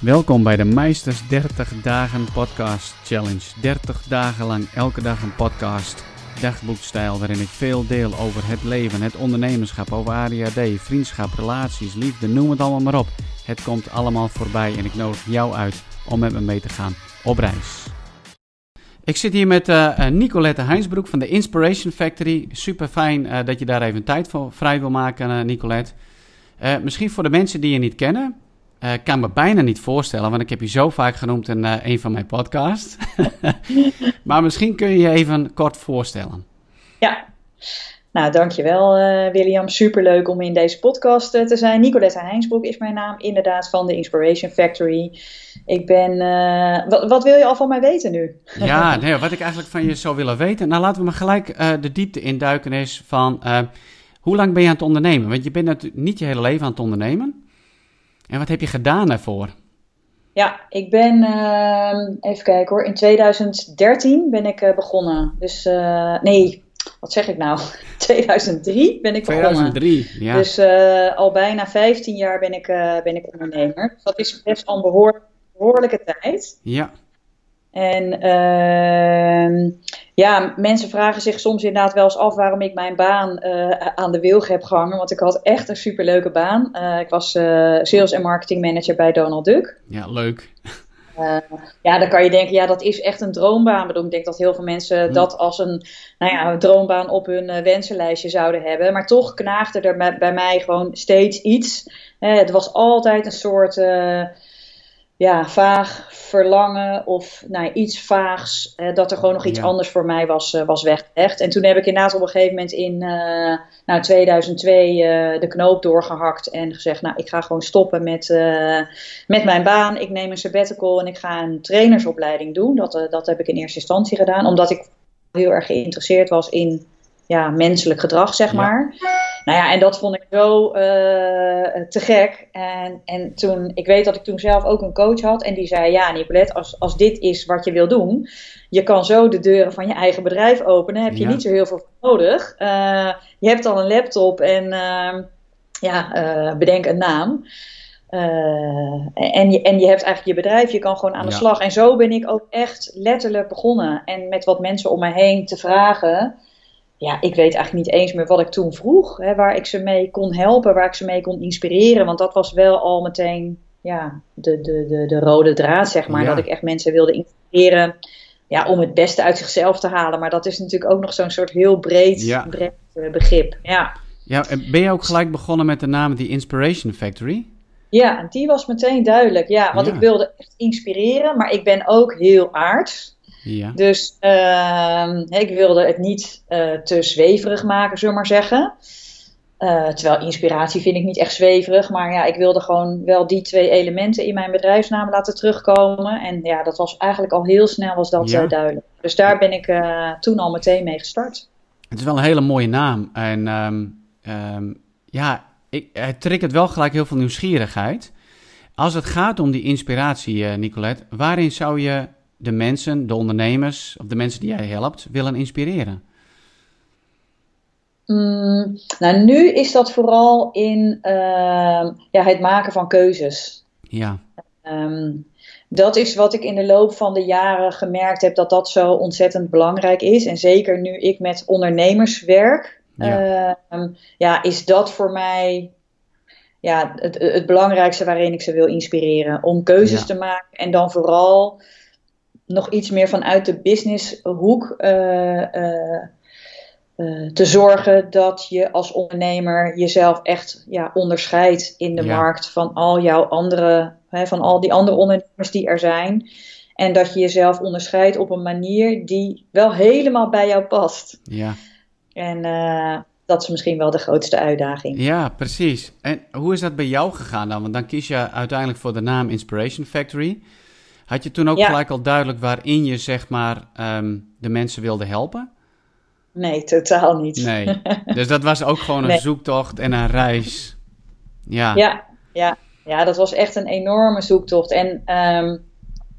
Welkom bij de Meisters 30 Dagen Podcast Challenge. 30 dagen lang elke dag een podcast, dagboekstijl waarin ik veel deel over het leven, het ondernemerschap, over ADHD, vriendschap, relaties, liefde, noem het allemaal maar op. Het komt allemaal voorbij en ik nodig jou uit om met me mee te gaan op reis. Ik zit hier met uh, Nicolette Heinsbroek van de Inspiration Factory. Super fijn uh, dat je daar even tijd voor vrij wil maken, Nicolette. misschien voor de mensen die je niet kennen, uh, kan me bijna niet voorstellen, want ik heb je zo vaak genoemd in uh, een van mijn podcasts. maar misschien kun je je even kort voorstellen. Ja, nou dankjewel uh, William. Superleuk om in deze podcast te zijn. Nicolette Heinsbroek is mijn naam, inderdaad van de Inspiration Factory. Ik ben, wat, wat, wil je al van mij weten nu? ja, nee, wat ik eigenlijk van je zou willen weten. Nou, laten we maar gelijk de diepte induiken is van... hoe lang ben je aan het ondernemen? Want je bent natuurlijk niet je hele leven aan het ondernemen. En wat heb je gedaan daarvoor? Ja, ik ben, uh, even kijken hoor, in 2013 ben ik uh, begonnen. Dus uh, nee, wat zeg ik nou? 2003 ben ik begonnen. 2003, ja. Dus al bijna 15 jaar ben ik, ben ik ondernemer. Dat is best al een behoor, behoorlijke tijd. Ja. En uh, ja, mensen vragen zich soms inderdaad wel eens af waarom ik mijn baan uh, aan de wilg heb gehangen. Want ik had echt een superleuke baan. Uh, ik was uh, sales en marketing manager bij Donald Duck. Ja, leuk. ja, dan kan je denken, ja, dat is echt een droombaan. Maar ik denk dat heel veel mensen hm. dat als een, nou ja, een droombaan op hun wensenlijstje zouden hebben. Maar toch knaagde er bij, bij mij gewoon steeds iets. het was altijd een soort ja, vaag verlangen of nou, iets vaags, eh, dat er gewoon nog iets ja. anders voor mij was, uh, was weggelegd. En toen heb ik inderdaad op een gegeven moment in uh, nou, 2002 de knoop doorgehakt en gezegd, nou ik ga gewoon stoppen met, met mijn baan. Ik neem een sabbatical en ik ga een trainersopleiding doen. Dat, dat heb ik in eerste instantie gedaan, omdat ik heel erg geïnteresseerd was in ja, menselijk gedrag, zeg maar. Nou ja, en dat vond ik zo uh, te gek. En, en toen, ik weet dat ik toen zelf ook een coach had. En die zei: Ja, Nicolette, als, als dit is wat je wil doen. Je kan zo de deuren van je eigen bedrijf openen. Heb je niet zo heel veel nodig. Uh, je hebt al een laptop en uh, ja, bedenk een naam. en, je, en je hebt eigenlijk je bedrijf, je kan gewoon aan de slag. En zo ben ik ook echt letterlijk begonnen. En met wat mensen om mij heen te vragen ja, ik weet eigenlijk niet eens meer wat ik toen vroeg. Hè, waar ik ze mee kon helpen, waar ik ze mee kon inspireren. Want dat was wel al meteen ja, de, de, de, de rode draad, zeg maar. Dat ik echt mensen wilde inspireren ja, om het beste uit zichzelf te halen. Maar dat is natuurlijk ook nog zo'n soort heel breed, breed uh, begrip. Ja. ja, en ben je ook gelijk begonnen met de naam The Inspiration Factory? Ja, die was meteen duidelijk. Ja, want ik wilde echt inspireren, maar ik ben ook heel aards. Ja. Dus uh, ik wilde het niet uh, te zweverig maken, zullen we maar zeggen. Uh, terwijl inspiratie vind ik niet echt zweverig. Maar ja, ik wilde gewoon wel die twee elementen in mijn bedrijfsnaam laten terugkomen. En ja, dat was eigenlijk al heel snel was dat ja. duidelijk. Dus daar ben ik toen al meteen mee gestart. Het is wel een hele mooie naam. En um, um, ja, ik, het triggert wel gelijk heel veel nieuwsgierigheid. Als het gaat om die inspiratie, Nicolette, waarin zou je de mensen, de ondernemers of de mensen die jij helpt willen inspireren? Mm, nou, nu is dat vooral in uh, ja, het maken van keuzes. Ja. Um, dat is wat ik in de loop van de jaren gemerkt heb dat dat zo ontzettend belangrijk is. En zeker nu ik met ondernemers werk, ja. Uh, ja is dat voor mij ja, het, het, belangrijkste waarin ik ze wil inspireren. Om keuzes ja. te maken en dan vooral nog iets meer vanuit de businesshoek uh, uh, uh, te zorgen dat je als ondernemer jezelf echt ja, onderscheidt in de ja. markt van al jouw andere, hè, van al die andere ondernemers die er zijn. En dat je jezelf onderscheidt op een manier die wel helemaal bij jou past. Ja. En dat is misschien wel de grootste uitdaging. Ja, precies. En hoe is dat bij jou gegaan dan? Want dan kies je uiteindelijk voor de naam Inspiration Factory. Had je toen ook ja. gelijk al duidelijk waarin je zeg maar um, de mensen wilde helpen? Nee, totaal niet. Nee, dus dat was ook gewoon een nee. zoektocht en een reis. Ja. ja, ja, ja, dat was echt een enorme zoektocht. En um,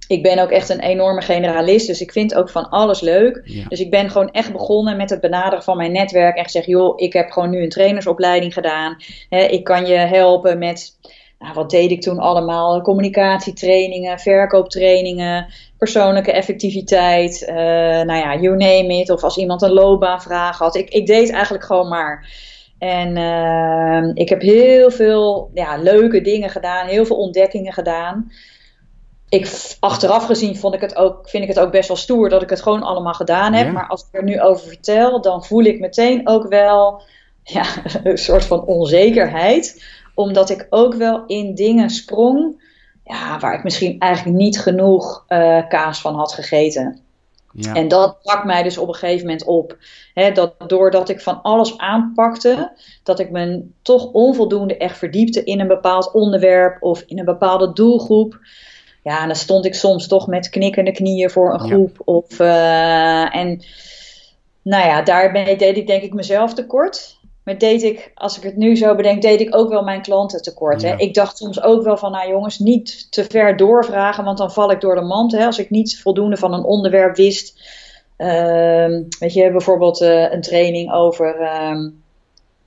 ik ben ook echt een enorme generalist, dus ik vind ook van alles leuk. Ja. Dus ik ben gewoon echt begonnen met het benaderen van mijn netwerk en gezegd, joh, ik heb gewoon nu een trainersopleiding gedaan. Ik kan je helpen met nou, wat deed ik toen allemaal? Communicatietrainingen, verkooptrainingen, persoonlijke effectiviteit, uh, nou ja, you name it. Of als iemand een loopbaanvraag had. Ik, ik deed eigenlijk gewoon maar. En uh, ik heb heel veel ja, leuke dingen gedaan, heel veel ontdekkingen gedaan. Ik, achteraf gezien vond ik het ook, vind ik het ook best wel stoer dat ik het gewoon allemaal gedaan heb. Maar als ik er nu over vertel, dan voel ik meteen ook wel ja, een soort van onzekerheid. Omdat ik ook wel in dingen sprong ja, waar ik misschien eigenlijk niet genoeg uh, kaas van had gegeten. Ja. En dat brak mij dus op een gegeven moment op. He, dat doordat ik van alles aanpakte, dat ik me toch onvoldoende echt verdiepte in een bepaald onderwerp of in een bepaalde doelgroep. Ja, dan stond ik soms toch met knikkende knieën voor een groep. Ja. Of, uh, en nou ja, daarmee deed ik denk ik mezelf tekort. Maar deed ik, als ik het nu zo bedenk, deed ik ook wel mijn klanten tekort. Hè? Ik dacht soms ook wel van, nou jongens, niet te ver doorvragen, want dan val ik door de mand. Hè? Als ik niet voldoende van een onderwerp wist. Uh, weet je, bijvoorbeeld uh, een training over uh,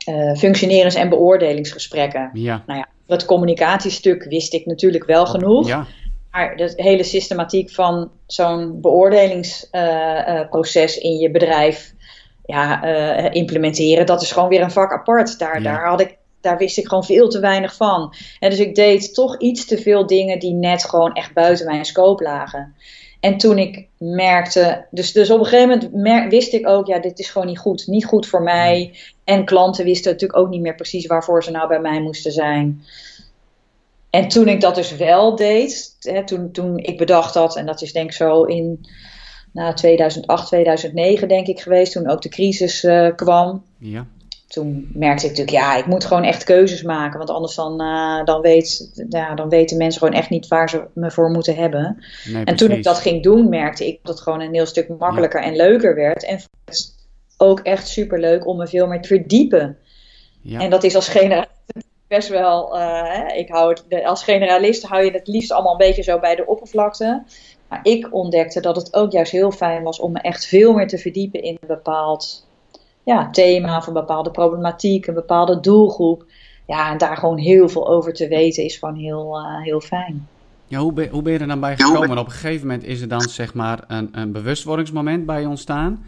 uh, functionerings- en beoordelingsgesprekken. Ja. Nou ja, het communicatiestuk wist ik natuurlijk wel genoeg. Ja. Maar de hele systematiek van zo'n beoordelingsproces in je bedrijf ja, uh, implementeren, dat is gewoon weer een vak apart. Daar, ja. daar, had ik, daar wist ik gewoon veel te weinig van. En dus ik deed toch iets te veel dingen die net gewoon echt buiten mijn scope lagen. En toen ik merkte, dus, dus op een gegeven moment mer- wist ik ook, ja, dit is gewoon niet goed. Niet goed voor mij. En klanten wisten natuurlijk ook niet meer precies waarvoor ze nou bij mij moesten zijn. En toen ik dat dus wel deed, hè, toen, toen ik bedacht had, en dat is denk ik zo in nou, 2008, 2009 denk ik geweest, toen ook de crisis uh, kwam. Ja. Toen merkte ik natuurlijk, ja, ik moet gewoon echt keuzes maken. Want anders dan, uh, dan, weet, ja, dan weten mensen gewoon echt niet waar ze me voor moeten hebben. Nee, en toen ik dat ging doen, merkte ik dat het gewoon een heel stuk makkelijker ja. en leuker werd. En ook echt super leuk om me veel meer te verdiepen. Ja. En dat is als generalist best wel, uh, ik hou het, als generalist hou je het liefst allemaal een beetje zo bij de oppervlakte. Maar ik ontdekte dat het ook juist heel fijn was om me echt veel meer te verdiepen in een bepaald ja, thema of een bepaalde problematiek, een bepaalde doelgroep. Ja, en daar gewoon heel veel over te weten is gewoon heel, uh, heel fijn. Ja, hoe, ben, hoe ben je er dan bij gekomen? En op een gegeven moment is er dan zeg maar een, een bewustwordingsmoment bij je ontstaan.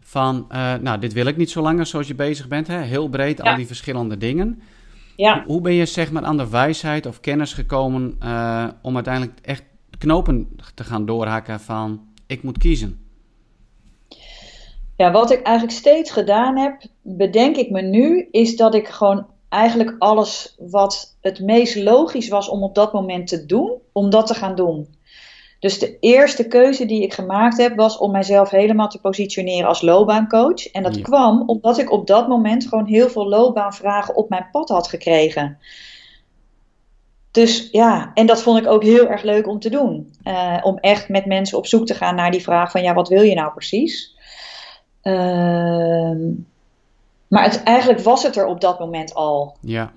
Van, uh, nou, dit wil ik niet zo langer zoals je bezig bent. Hè? Heel breed, ja. al die verschillende dingen. Ja. Hoe ben je zeg maar aan de wijsheid of kennis gekomen uh, om uiteindelijk echt knopen te gaan doorhakken van ik moet kiezen? Ja, wat ik eigenlijk steeds gedaan heb, bedenk ik me nu, is dat ik gewoon eigenlijk alles wat het meest logisch was om op dat moment te doen, om dat te gaan doen. Dus de eerste keuze die ik gemaakt heb, was om mijzelf helemaal te positioneren als loopbaancoach. En dat Ja. kwam omdat ik op dat moment gewoon heel veel loopbaanvragen op mijn pad had gekregen. Dus ja, en dat vond ik ook heel erg leuk om te doen. Eh, om echt met mensen op zoek te gaan naar die vraag van ja, wat wil je nou precies? Ehm, maar het, eigenlijk was het er op dat moment al. Ja,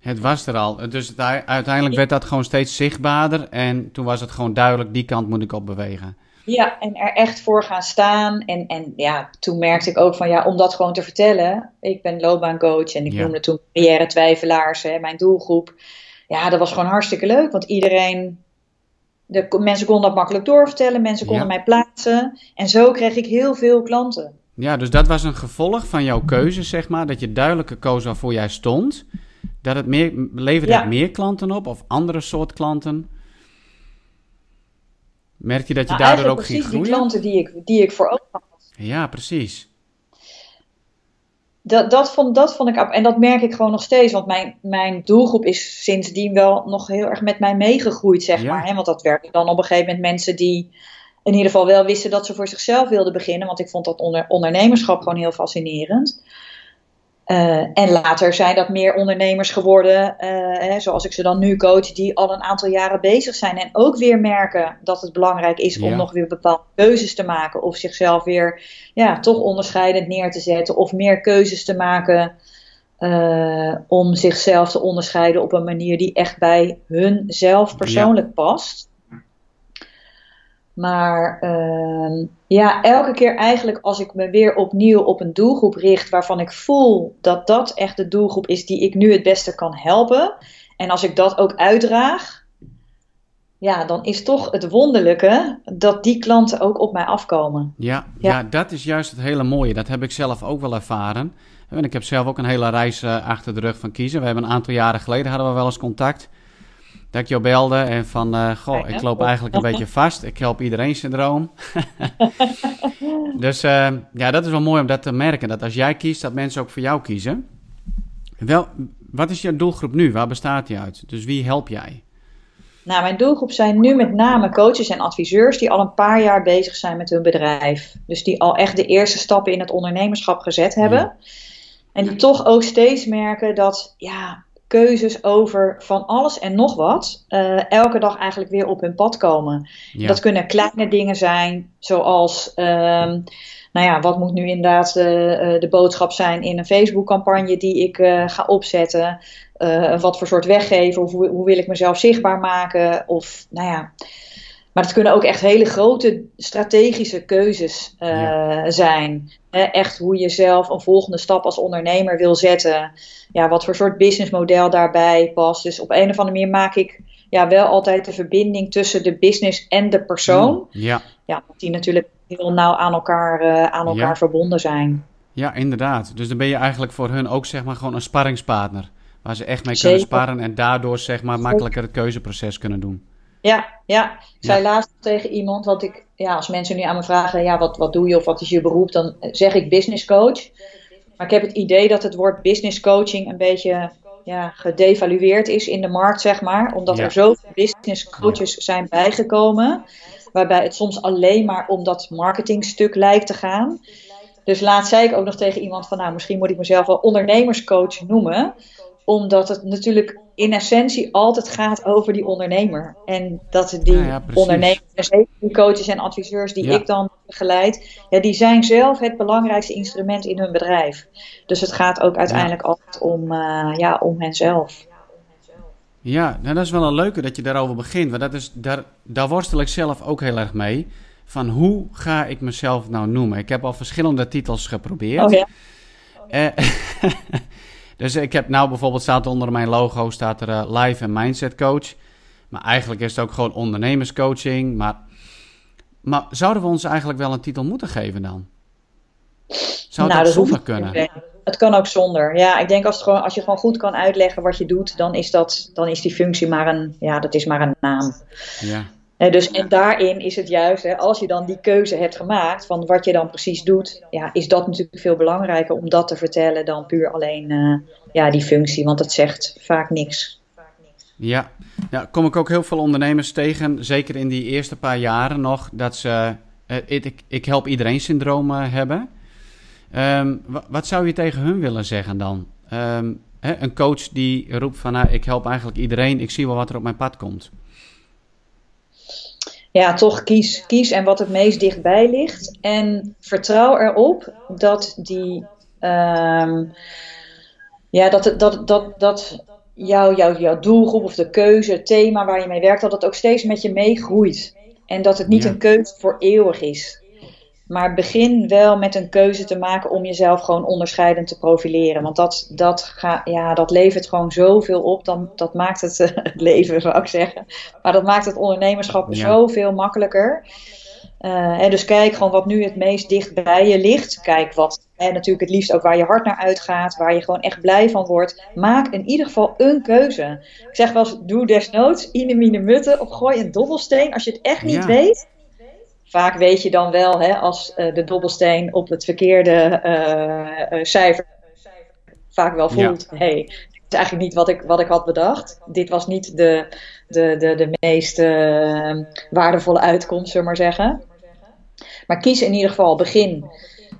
het was er al. Dus het, uiteindelijk werd dat gewoon steeds zichtbaarder. En toen was het gewoon duidelijk, die kant moet ik op bewegen. Ja, en er echt voor gaan staan. En, en ja, toen merkte ik ook van ja, om dat gewoon te vertellen. Ik ben loopbaancoach en ik Ja. noemde toen carrière twijfelaars, hè, mijn doelgroep. Ja, dat was gewoon hartstikke leuk, want iedereen, de mensen konden dat makkelijk doorvertellen, mensen konden Ja. mij plaatsen. En zo kreeg ik heel veel klanten. Ja, dus dat was een gevolg van jouw keuze, zeg maar. Dat je duidelijker koos waarvoor jij stond. Dat het meer, leverde Ja. het meer klanten op of andere soort klanten? Merk je dat je Nou, daardoor ook ging precies die groeien? klanten die ik, die ik voor ogen had. Ja, precies. Dat, dat, vond, dat vond ik, en dat merk ik gewoon nog steeds, want mijn, mijn doelgroep is sindsdien wel nog heel erg met mij meegegroeid, zeg Ja. maar. Hè? Want dat werden dan op een gegeven moment mensen die in ieder geval wel wisten dat ze voor zichzelf wilden beginnen, want ik vond dat onder, ondernemerschap gewoon heel fascinerend. Uh, en later zijn dat meer ondernemers geworden, uh, hè, zoals ik ze dan nu coach, die al een aantal jaren bezig zijn en ook weer merken dat het belangrijk is om Ja. nog weer bepaalde keuzes te maken of zichzelf weer ja, toch onderscheidend neer te zetten of meer keuzes te maken uh, om zichzelf te onderscheiden op een manier die echt bij hun zelf persoonlijk ja. past. Maar uh, ja, elke keer eigenlijk als ik me weer opnieuw op een doelgroep richt waarvan ik voel dat dat echt de doelgroep is die ik nu het beste kan helpen. En als ik dat ook uitdraag, ja, dan is toch het wonderlijke dat die klanten ook op mij afkomen. Ja, ja. dat is juist het hele mooie. Dat heb ik zelf ook wel ervaren. En ik heb zelf ook een hele reis uh, achter de rug van kiezen. We hebben een aantal jaren geleden hadden we wel eens contact. Dat ik jou belde en van, uh, goh, ik loop eigenlijk een beetje vast. Ik help iedereen syndroom. dus uh, ja, dat is wel mooi om dat te merken. Dat als jij kiest, dat mensen ook voor jou kiezen. Wel, wat is je doelgroep nu? Waar bestaat die uit? Dus wie help jij? Nou, mijn doelgroep zijn nu met name coaches en adviseurs die al een paar jaar bezig zijn met hun bedrijf. Dus die al echt de eerste stappen in het ondernemerschap gezet hebben. En die toch ook steeds merken dat ja, keuzes over van alles en nog wat uh, elke dag eigenlijk weer op hun pad komen. Dat kunnen kleine dingen zijn, zoals. Um, nou ja, wat moet nu inderdaad uh, de boodschap zijn in een Facebook-campagne die ik uh, ga opzetten? Wat voor soort weggeven? Of hoe, hoe, wil ik mezelf zichtbaar maken? Of nou ja. Maar het kunnen ook echt hele grote strategische keuzes ja. zijn. echt hoe je zelf een volgende stap als ondernemer wil zetten. Ja, wat voor soort businessmodel daarbij past. Dus op een of andere manier maak ik ja, wel altijd de verbinding tussen de business en de persoon. Mm, ja. ja die natuurlijk heel nauw aan elkaar, uh, aan elkaar verbonden zijn. Ja, inderdaad. Dus dan ben je eigenlijk voor hun ook zeg maar gewoon een sparringspartner. Waar ze echt mee kunnen sparren en daardoor zeg maar makkelijker het keuzeproces kunnen doen. Ja, ja. Ik zei laatst tegen iemand, want ik, ja, als mensen nu aan me vragen, ja, wat, wat doe je of wat is je beroep, dan zeg ik business coach. Maar ik heb het idee dat het woord business coaching een beetje ja, gedevalueerd is in de markt, zeg maar. Omdat er zoveel business coaches zijn bijgekomen. Waarbij het soms alleen maar om dat marketingstuk lijkt te gaan. Dus laat zei ik ook nog tegen iemand van, nou, misschien moet ik mezelf wel ondernemerscoach noemen. Omdat het natuurlijk in essentie altijd gaat over die ondernemer. En dat die ja, ondernemers, zeker die coaches en adviseurs die ik dan begeleid, ja, die zijn zelf het belangrijkste instrument in hun bedrijf. Dus het gaat ook uiteindelijk altijd om, uh, ja, om henzelf. Ja, nou dat is wel een leuke dat je daarover begint. Want dat is, daar, daar worstel ik zelf ook heel erg mee. Van hoe ga ik mezelf nou noemen? Ik heb al verschillende titels geprobeerd. Oh ja. Eh, dus ik heb nou bijvoorbeeld staat onder mijn logo staat er uh, live en mindset coach. Maar eigenlijk is het ook gewoon ondernemerscoaching. Maar, maar zouden we ons eigenlijk wel een titel moeten geven dan? Zou nou, dat zonder kunnen? Het kan ook zonder. Ja, ik denk als, het gewoon, als je gewoon goed kan uitleggen wat je doet, dan is, dat, dan is die functie maar een, ja, dat is maar een naam. Ja. Dus, en daarin is het juist, hè, als je dan die keuze hebt gemaakt van wat je dan precies doet, ja, is dat natuurlijk veel belangrijker om dat te vertellen dan puur alleen uh, ja, die functie, want het zegt vaak niks. Ja. ja, kom ik ook heel veel ondernemers tegen, zeker in die eerste paar jaren nog, dat ze uh, ik, ik help iedereen syndroom hebben. Um, wat zou je tegen hun willen zeggen dan? Um, hè, een coach die roept van, nou, ik help eigenlijk iedereen, ik zie wel wat er op mijn pad komt. Ja, toch kies, kies en wat het meest dichtbij ligt. En vertrouw erop dat die, um, ja, dat, dat, dat, dat jouw, jouw, jouw doelgroep of de keuze, het thema waar je mee werkt, dat het ook steeds met je meegroeit. En dat het niet een keuze voor eeuwig is. Maar begin wel met een keuze te maken om jezelf gewoon onderscheidend te profileren. Want dat, dat, ga, ja, dat levert gewoon zoveel op. Dan, dat maakt het, het leven, zou ik zeggen. Maar dat maakt het ondernemerschap ja. zoveel makkelijker. Uh, en dus kijk gewoon wat nu het meest dicht bij je ligt. Kijk wat en natuurlijk het liefst ook waar je hart naar uitgaat. Waar je gewoon echt blij van wordt. Maak in ieder geval een keuze. Ik zeg wel eens, doe desnoods, ine mine mutten. Of gooi een dobbelsteen als je het echt niet ja. weet vaak weet je dan wel, hè, als uh, de dobbelsteen op het verkeerde uh, uh, cijfer vaak wel voelt, ja. hey, dit is eigenlijk niet wat ik, wat ik had bedacht. Dit was niet de, de, de, de meest waardevolle uitkomst, zullen we maar zeggen. Maar kies in ieder geval begin.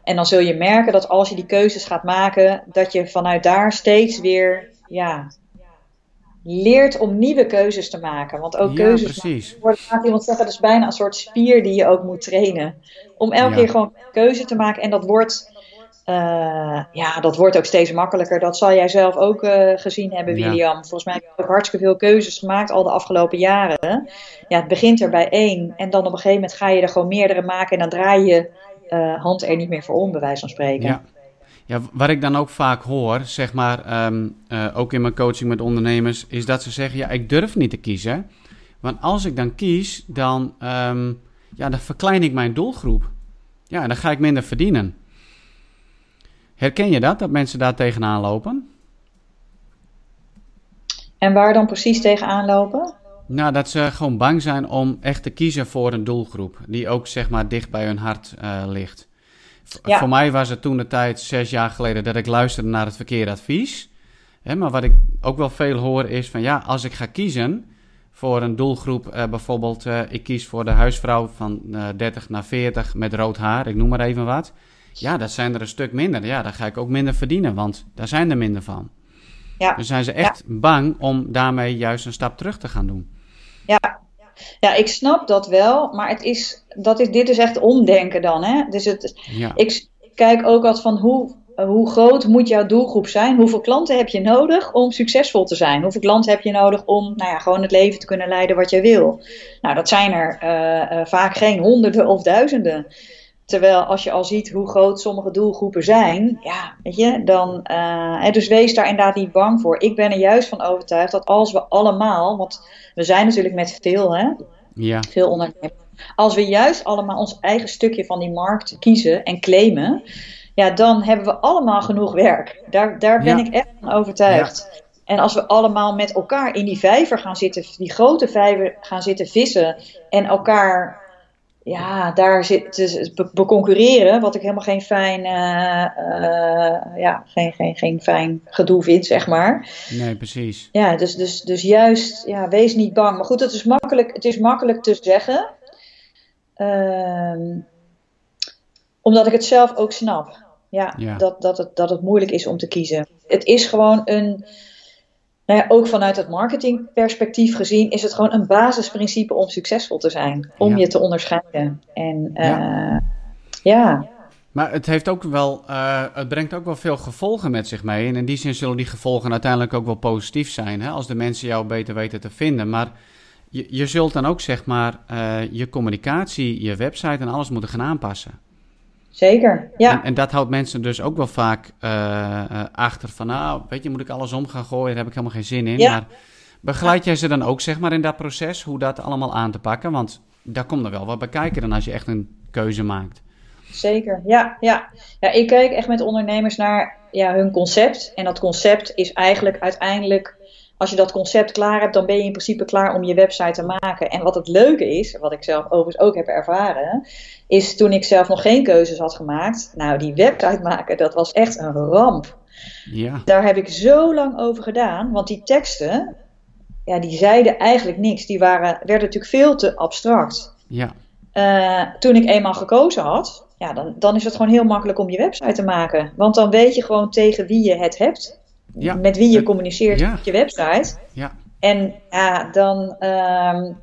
En dan zul je merken dat als je die keuzes gaat maken, dat je vanuit daar steeds weer ja, leert om nieuwe keuzes te maken. Want ook ja, keuzes precies. worden vaak iemand zeggen, dat is bijna een soort spier die je ook moet trainen. Om elke ja. keer gewoon keuze te maken. En dat wordt, uh, ja, dat wordt ook steeds makkelijker. Dat zal jij zelf ook uh, gezien hebben, William. Ja. Volgens mij heb je ook hartstikke veel keuzes gemaakt al de afgelopen jaren. Ja, het begint er bij één. En dan op een gegeven moment ga je er gewoon meerdere maken. En dan draai je uh, hand er niet meer voor om, bij wijze van spreken. Ja. Ja, wat ik dan ook vaak hoor, zeg maar, ehm, eh, ook in mijn coaching met ondernemers, is dat ze zeggen: ja, ik durf niet te kiezen. Want als ik dan kies, dan, ehm, ja, dan verklein ik mijn doelgroep. Ja, en dan ga ik minder verdienen. Herken je dat, dat mensen daar tegenaan lopen? En waar dan precies tegenaan lopen? Nou, dat ze gewoon bang zijn om echt te kiezen voor een doelgroep die ook zeg maar dicht bij hun hart uh, ligt. Ja. Voor mij was het toen de tijd, zes jaar geleden, dat ik luisterde naar het verkeerde advies. maar wat ik ook wel veel hoor is van ja, als ik ga kiezen voor een doelgroep, uh, bijvoorbeeld uh, ik kies voor de huisvrouw van 30 naar 40 met rood haar, ik noem maar even wat. Ja, dat zijn er een stuk minder. Ja, dan ga ik ook minder verdienen, want daar zijn er minder van. Ja. Dus zijn ze echt bang om daarmee juist een stap terug te gaan doen. Ja, ja, ik snap dat wel, maar het is, dat is, dit is echt omdenken dan. Hè? Dus het, ja. ik kijk ook altijd van hoe, hoe groot moet jouw doelgroep zijn? Hoeveel klanten heb je nodig om succesvol te zijn? Hoeveel klanten heb je nodig om nou ja, gewoon het leven te kunnen leiden wat je wil? Nou, dat zijn er uh, uh, vaak geen honderden of duizenden. Terwijl als je al ziet hoe groot sommige doelgroepen zijn, ja, weet je, dan. Uh, dus wees daar inderdaad niet bang voor. Ik ben er juist van overtuigd dat als we allemaal, want we zijn natuurlijk met veel, hè, ja. veel ondernemers. Als we juist allemaal ons eigen stukje van die markt kiezen en claimen, ja, dan hebben we allemaal genoeg werk. Daar, daar ben ik echt van overtuigd. Ja. En als we allemaal met elkaar in die vijver gaan zitten, die grote vijver gaan zitten vissen en elkaar ja, daar zit dus beconcurreren, wat ik helemaal geen fijn, uh, uh, ja, geen, geen, geen fijn gedoe vind, zeg maar. Nee, precies. Ja, dus, dus, dus juist, ja, wees niet bang. Maar goed, het is makkelijk, het is makkelijk te zeggen, uh, omdat ik het zelf ook snap. Ja, ja, Dat, dat, het, dat het moeilijk is om te kiezen. Het is gewoon een nou ja, ook vanuit het marketingperspectief gezien is het gewoon een basisprincipe om succesvol te zijn. Om je te onderscheiden. En ja. Uh, ja. Maar het, heeft ook wel, uh, het brengt ook wel veel gevolgen met zich mee. En in die zin zullen die gevolgen uiteindelijk ook wel positief zijn. Hè? Als de mensen jou beter weten te vinden. Maar je, je zult dan ook zeg maar uh, je communicatie, je website en alles moeten gaan aanpassen. Zeker, ja. En, en, dat houdt mensen dus ook wel vaak uh, achter van, nou, weet je, moet ik alles om gaan gooien, daar heb ik helemaal geen zin in. Ja. Maar begeleid jij ze dan ook, zeg maar, in dat proces, hoe dat allemaal aan te pakken? Want daar komt er wel wat bij kijken dan als je echt een keuze maakt. Zeker, ja, ja. ja ik kijk echt met ondernemers naar ja, hun concept. En dat concept is eigenlijk uiteindelijk als je dat concept klaar hebt, dan ben je in principe klaar om je website te maken. En wat het leuke is, wat ik zelf overigens ook heb ervaren, is toen ik zelf nog geen keuzes had gemaakt. Nou, die website maken, dat was echt een ramp. Ja. Daar heb ik zo lang over gedaan, want die teksten, ja, die zeiden eigenlijk niks. Die waren, werden natuurlijk veel te abstract. Ja. Uh, toen ik eenmaal gekozen had, ja, dan, dan is het gewoon heel makkelijk om je website te maken. Want dan weet je gewoon tegen wie je het hebt ja. met wie je communiceert op je website. Ja. En ja, dan, um,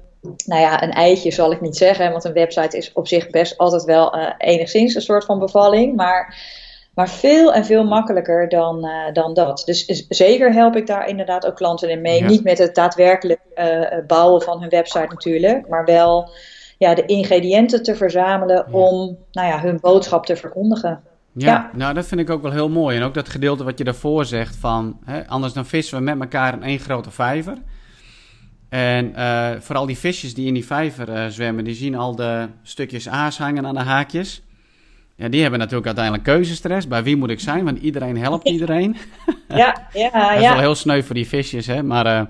nou ja, een eitje zal ik niet zeggen, want een website is op zich best altijd wel uh, enigszins een soort van bevalling, maar, maar veel en veel makkelijker dan, uh, dan dat. Dus zeker help ik daar inderdaad ook klanten in mee. Niet met het daadwerkelijk uh, bouwen van hun website natuurlijk, maar wel ja, de ingrediënten te verzamelen om nou ja, hun boodschap te verkondigen. Ja, nou dat vind ik ook wel heel mooi. En ook dat gedeelte wat je daarvoor zegt van... Hè, anders dan vissen we met elkaar in één grote vijver. En uh, vooral die visjes die in die vijver uh, zwemmen... die zien al de stukjes aas hangen aan de haakjes. Ja, die hebben natuurlijk uiteindelijk keuzestress. Bij wie moet ik zijn? Want iedereen helpt iedereen. Ja, ja, ja. dat is wel heel sneu voor die visjes, hè. Maar uh,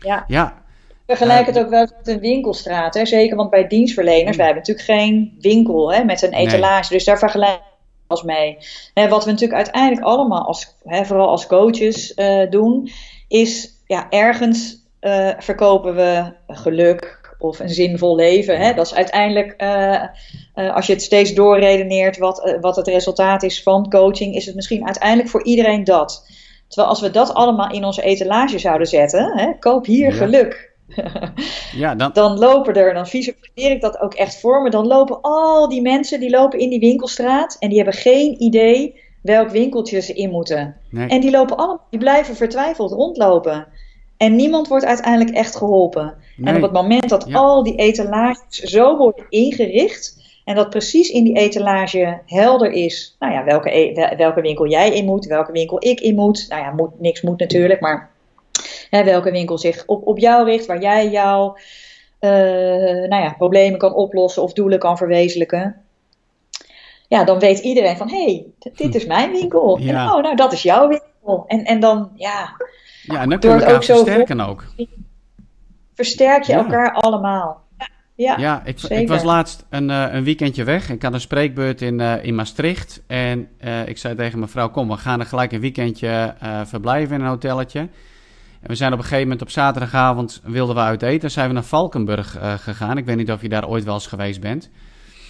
ja. ja. Vergelijk het ook wel met een winkelstraat, hè? zeker, want bij dienstverleners, wij hebben natuurlijk geen winkel hè, met een etalage. Dus daar vergelijk als mee. wat we natuurlijk uiteindelijk allemaal, als, vooral als coaches, uh, doen, is ja, ergens uh, verkopen we geluk of een zinvol leven. Hè? Dat is uiteindelijk, uh, als je het steeds doorredeneert, wat, wat het resultaat is van coaching, is het misschien uiteindelijk voor iedereen dat. Terwijl als we dat allemaal in onze etalage zouden zetten, hè, koop hier geluk ja, dan... dan lopen er, dan visualiseer ik dat ook echt voor me, dan lopen al die mensen die lopen in die winkelstraat en die hebben geen idee welk winkeltje ze in moeten. En die lopen allemaal, die blijven vertwijfeld rondlopen. En niemand wordt uiteindelijk echt geholpen. En op het moment dat al die etalages zo worden ingericht, En dat precies in die etalage helder is, nou ja, welke, e-, welke winkel jij in moet, welke winkel ik in moet. Nou ja, moet, niks moet natuurlijk, maar hè, welke winkel zich op, op jou richt, waar jij jouw uh, nou ja, problemen kan oplossen of doelen kan verwezenlijken. Ja, dan weet iedereen van, hé, hey, dit is mijn winkel. En, oh, nou, dat is jouw winkel. En, en dan, ja... Ja, en dan kun je elkaar versterken ook. Versterk je elkaar allemaal. Ja, ja ik, ik, was laatst een, uh, een weekendje weg. Ik had een spreekbeurt in, uh, in Maastricht. En uh, ik zei tegen mijn vrouw: Kom, we gaan er gelijk een weekendje verblijven in een hotelletje. En we zijn op een gegeven moment op zaterdagavond wilden we uit eten. Zijn we naar Valkenburg gegaan. Ik weet niet of je daar ooit wel eens geweest bent.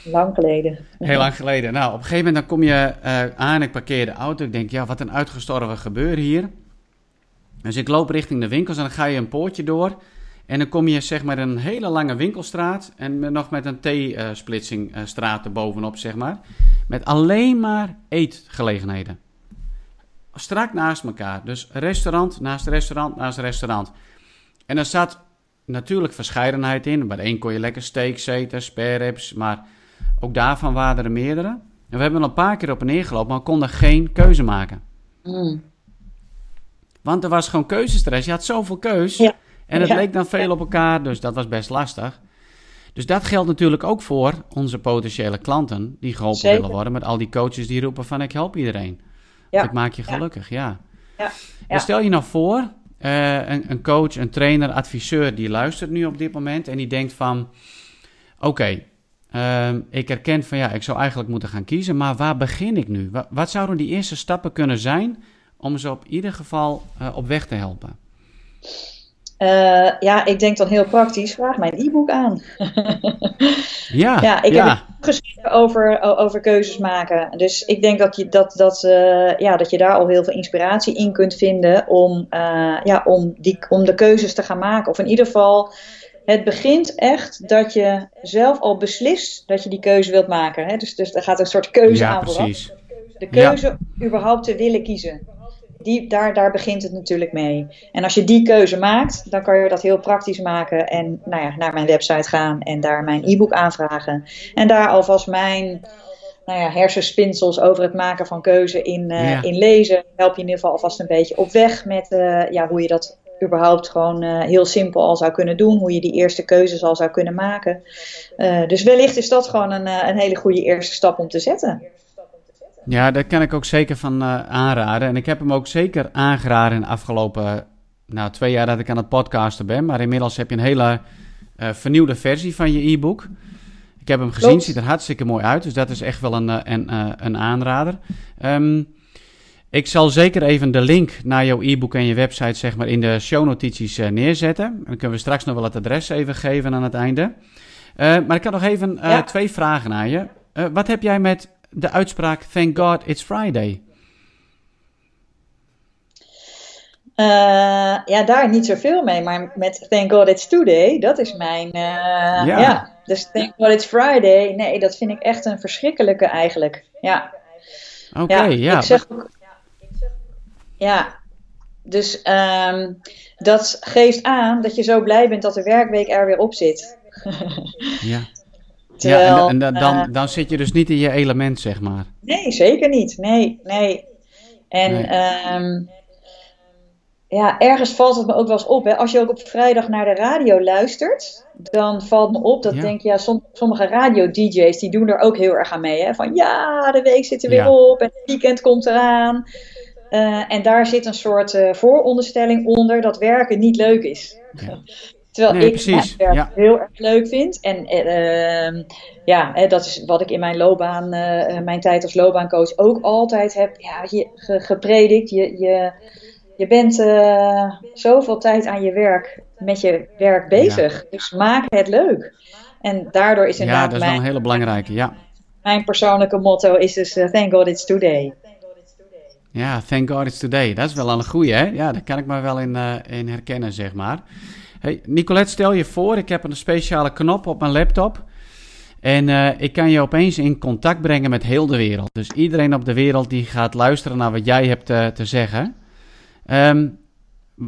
Lang geleden. Heel lang geleden. Nou, op een gegeven moment dan kom je aan. Ik parkeer de auto. Ik denk: Ja, wat een uitgestorven gebeuren hier. Dus ik loop richting de winkels en dan ga je een poortje door. En dan kom je zeg maar een hele lange winkelstraat en nog met een T-splitsingstraat erbovenop, zeg maar. Met alleen maar eetgelegenheden. Strak naast elkaar. Dus restaurant naast restaurant naast restaurant. En er zat natuurlijk verscheidenheid in. Bij de een kon je lekker steaks eten, spare ribs, maar ook daarvan waren er meerdere. En we hebben een paar keer op en neer gelopen, maar we konden geen keuze maken. Mm. Want er was gewoon keuzestress. Je had zoveel keus. Ja. En het leek dan veel op elkaar, dus dat was best lastig. Dus dat geldt natuurlijk ook voor onze potentiële klanten die geholpen willen worden met al die coaches die roepen van ik help iedereen. Ja. ik maak je gelukkig, ja. ja. Stel je nou voor, uh, een, een, coach, een trainer, adviseur die luistert nu op dit moment en die denkt van oké, ehm, ik herken van ja, ik zou eigenlijk moeten gaan kiezen, maar waar begin ik nu? Wat, wat zouden die eerste stappen kunnen zijn om ze op ieder geval uh, op weg te helpen? Uh, ja, ik denk dan heel praktisch, vraag mijn e-book aan. ja, ja, ik heb geschreven over, over keuzes maken. Dus ik denk dat je, dat, dat, uh, ja, dat je daar al heel veel inspiratie in kunt vinden om, uh, ja, om, die, om de keuzes te gaan maken. Of in ieder geval, het begint echt dat je zelf al beslist dat je die keuze wilt maken. Hè? Dus, dus er gaat een soort keuze ja, aan precies. De keuze überhaupt te willen kiezen die, daar, daar begint het natuurlijk mee. En als je die keuze maakt, dan kan je dat heel praktisch maken en nou ja, naar mijn website gaan en daar mijn e-book aanvragen. En daar alvast mijn nou ja, hersenspinsels over het maken van keuze in, uh, in lezen. Help je in ieder geval alvast een beetje op weg met uh, ja, hoe je dat überhaupt gewoon uh, heel simpel al zou kunnen doen. Hoe je die eerste keuzes al zou kunnen maken. dus wellicht is dat gewoon een, een hele goede eerste stap om te zetten. Ja, daar kan ik ook zeker van uh, aanraden. En ik heb hem ook zeker aangeraden in de afgelopen nou, twee jaar dat ik aan het podcasten ben. Maar inmiddels heb je een hele uh, vernieuwde versie van je e-book. Ik heb hem gezien, Klopt. ziet er hartstikke mooi uit. Dus dat is echt wel een, een, een aanrader. Um, ik zal zeker even de link naar jouw e-book en je website zeg maar, in de shownotities uh, neerzetten. En dan kunnen we straks nog wel het adres even geven aan het einde. maar ik had nog even ja. twee vragen aan je. wat heb jij met de uitspraak Thank God It's Friday? Uh, ja, daar niet zoveel mee, maar met Thank God It's Today, dat is mijn. Uh, ja. ja. Dus Thank God It's Friday, nee, dat vind ik echt een verschrikkelijke eigenlijk. Ja. Oké, okay, ja. Ik zeg ook, ja, dus um, dat geeft aan dat je zo blij bent dat de werkweek er weer op zit. ja ja, en, dan, uh, dan zit je dus niet in je element, zeg maar. Nee, zeker niet. Nee, nee. En nee. Um, ja, ergens valt het me ook wel eens op. Hè. Als je ook op vrijdag naar de radio luistert, dan valt me op dat ja. denk ja, som, sommige radio-dj's die doen er ook heel erg aan mee. Hè. Van ja, de week zit er weer ja. op en het weekend komt eraan. Uh, en daar zit een soort uh, vooronderstelling onder dat werken niet leuk is. Ja. Terwijl nee, ik precies. mijn werk ja. heel erg leuk vind. En uh, ja, dat is wat ik in mijn loopbaan, uh, mijn tijd als loopbaancoach ook altijd heb ja, je, ge, gepredikt. Je, je, je bent uh, zoveel tijd aan je werk, met je werk bezig. Ja. Dus maak het leuk. En daardoor is inderdaad. Ja, dat is mijn, wel een hele belangrijke. Ja. Mijn persoonlijke motto is dus: Thank God it's today. Ja, thank God it's today. Dat is wel een goede, hè? Ja, daar kan ik me wel in, in herkennen, zeg maar. Hey, Nicolette, stel je voor, ik heb een speciale knop op mijn laptop. En uh, ik kan je opeens in contact brengen met heel de wereld. Dus iedereen op de wereld die gaat luisteren naar wat jij hebt uh, te zeggen. Um,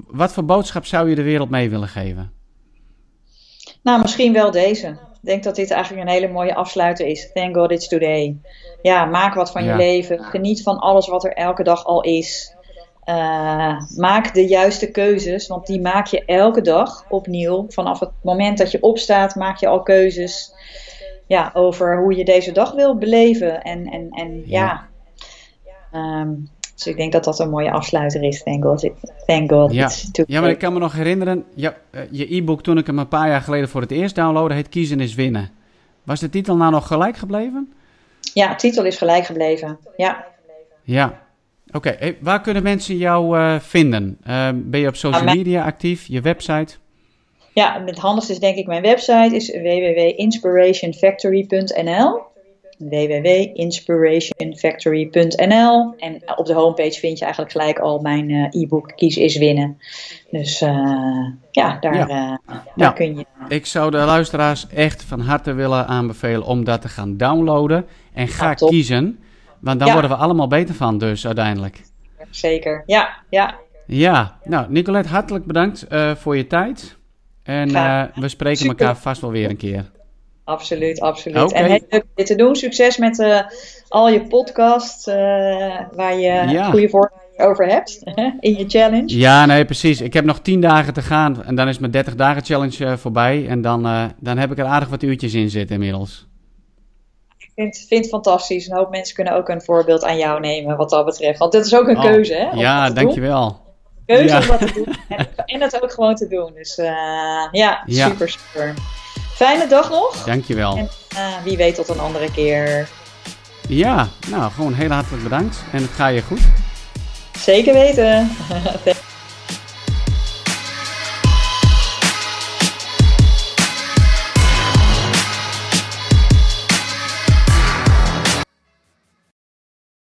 wat voor boodschap zou je de wereld mee willen geven? Nou, misschien wel deze. ik denk dat dit eigenlijk een hele mooie afsluiter is. Thank God it's today. Ja, maak wat van Ja. je leven. Geniet van alles wat er elke dag al is. Eh, maak de juiste keuzes, want die maak je elke dag opnieuw. Vanaf het moment dat je opstaat, maak je al keuzes ja, over hoe je deze dag wil beleven. En, en, en ja. Ehm, dus ik denk dat dat een mooie afsluiter is. Thank God, it, thank God Ja. Ja, maar ik kan me nog herinneren, ja, eh, je e-book toen ik hem een paar jaar geleden voor het eerst downloadde, heet Kiezen is Winnen. Was de titel nou nog gelijk gebleven? Ja, titel is gelijk gebleven. Ja. Ja. Oké, hey, waar kunnen mensen jou eh, vinden? Eh, ben je op social media actief? Je website? Ja, het handigste is denk ik mijn website is www.inspirationfactory.nl www.inspirationfactory.nl En op de homepage vind je eigenlijk gelijk al mijn eh, e-book Kies is winnen. Dus eh, ja, daar, Ja. daar Ja. kun je. Ik zou de luisteraars echt van harte willen aanbevelen om dat te gaan downloaden. En ga kiezen, want dan Ja. worden we allemaal beter van dus uiteindelijk. Zeker. Ja, ja. Ja, nou Nicolette, hartelijk bedankt eh, voor je tijd. En eh, we spreken Super. elkaar vast wel weer een keer. Absoluut, absoluut. En heel leuk om dit te doen. Succes met eh, al je podcasts waar je Ja. goede voor over hebt in je challenge. Ja, nee, precies. Ik heb nog 10 dagen te gaan en dan is mijn 30 dagen challenge voorbij. En dan, dan heb ik er aardig wat uurtjes in zitten inmiddels. Vind, vind het fantastisch. Een hoop mensen kunnen ook een voorbeeld aan jou nemen wat dat betreft. Want dit is ook een Oh, keuze, hè? Ja, dat dankjewel. Doen. Keuze Ja. om dat te doen. En, en het ook gewoon te doen. Dus eh, ja, Ja. super, super. Fijne dag nog. Dankjewel. En eh, wie weet tot een andere keer. Ja, nou, gewoon heel hartelijk bedankt. En het gaat je goed. Zeker weten.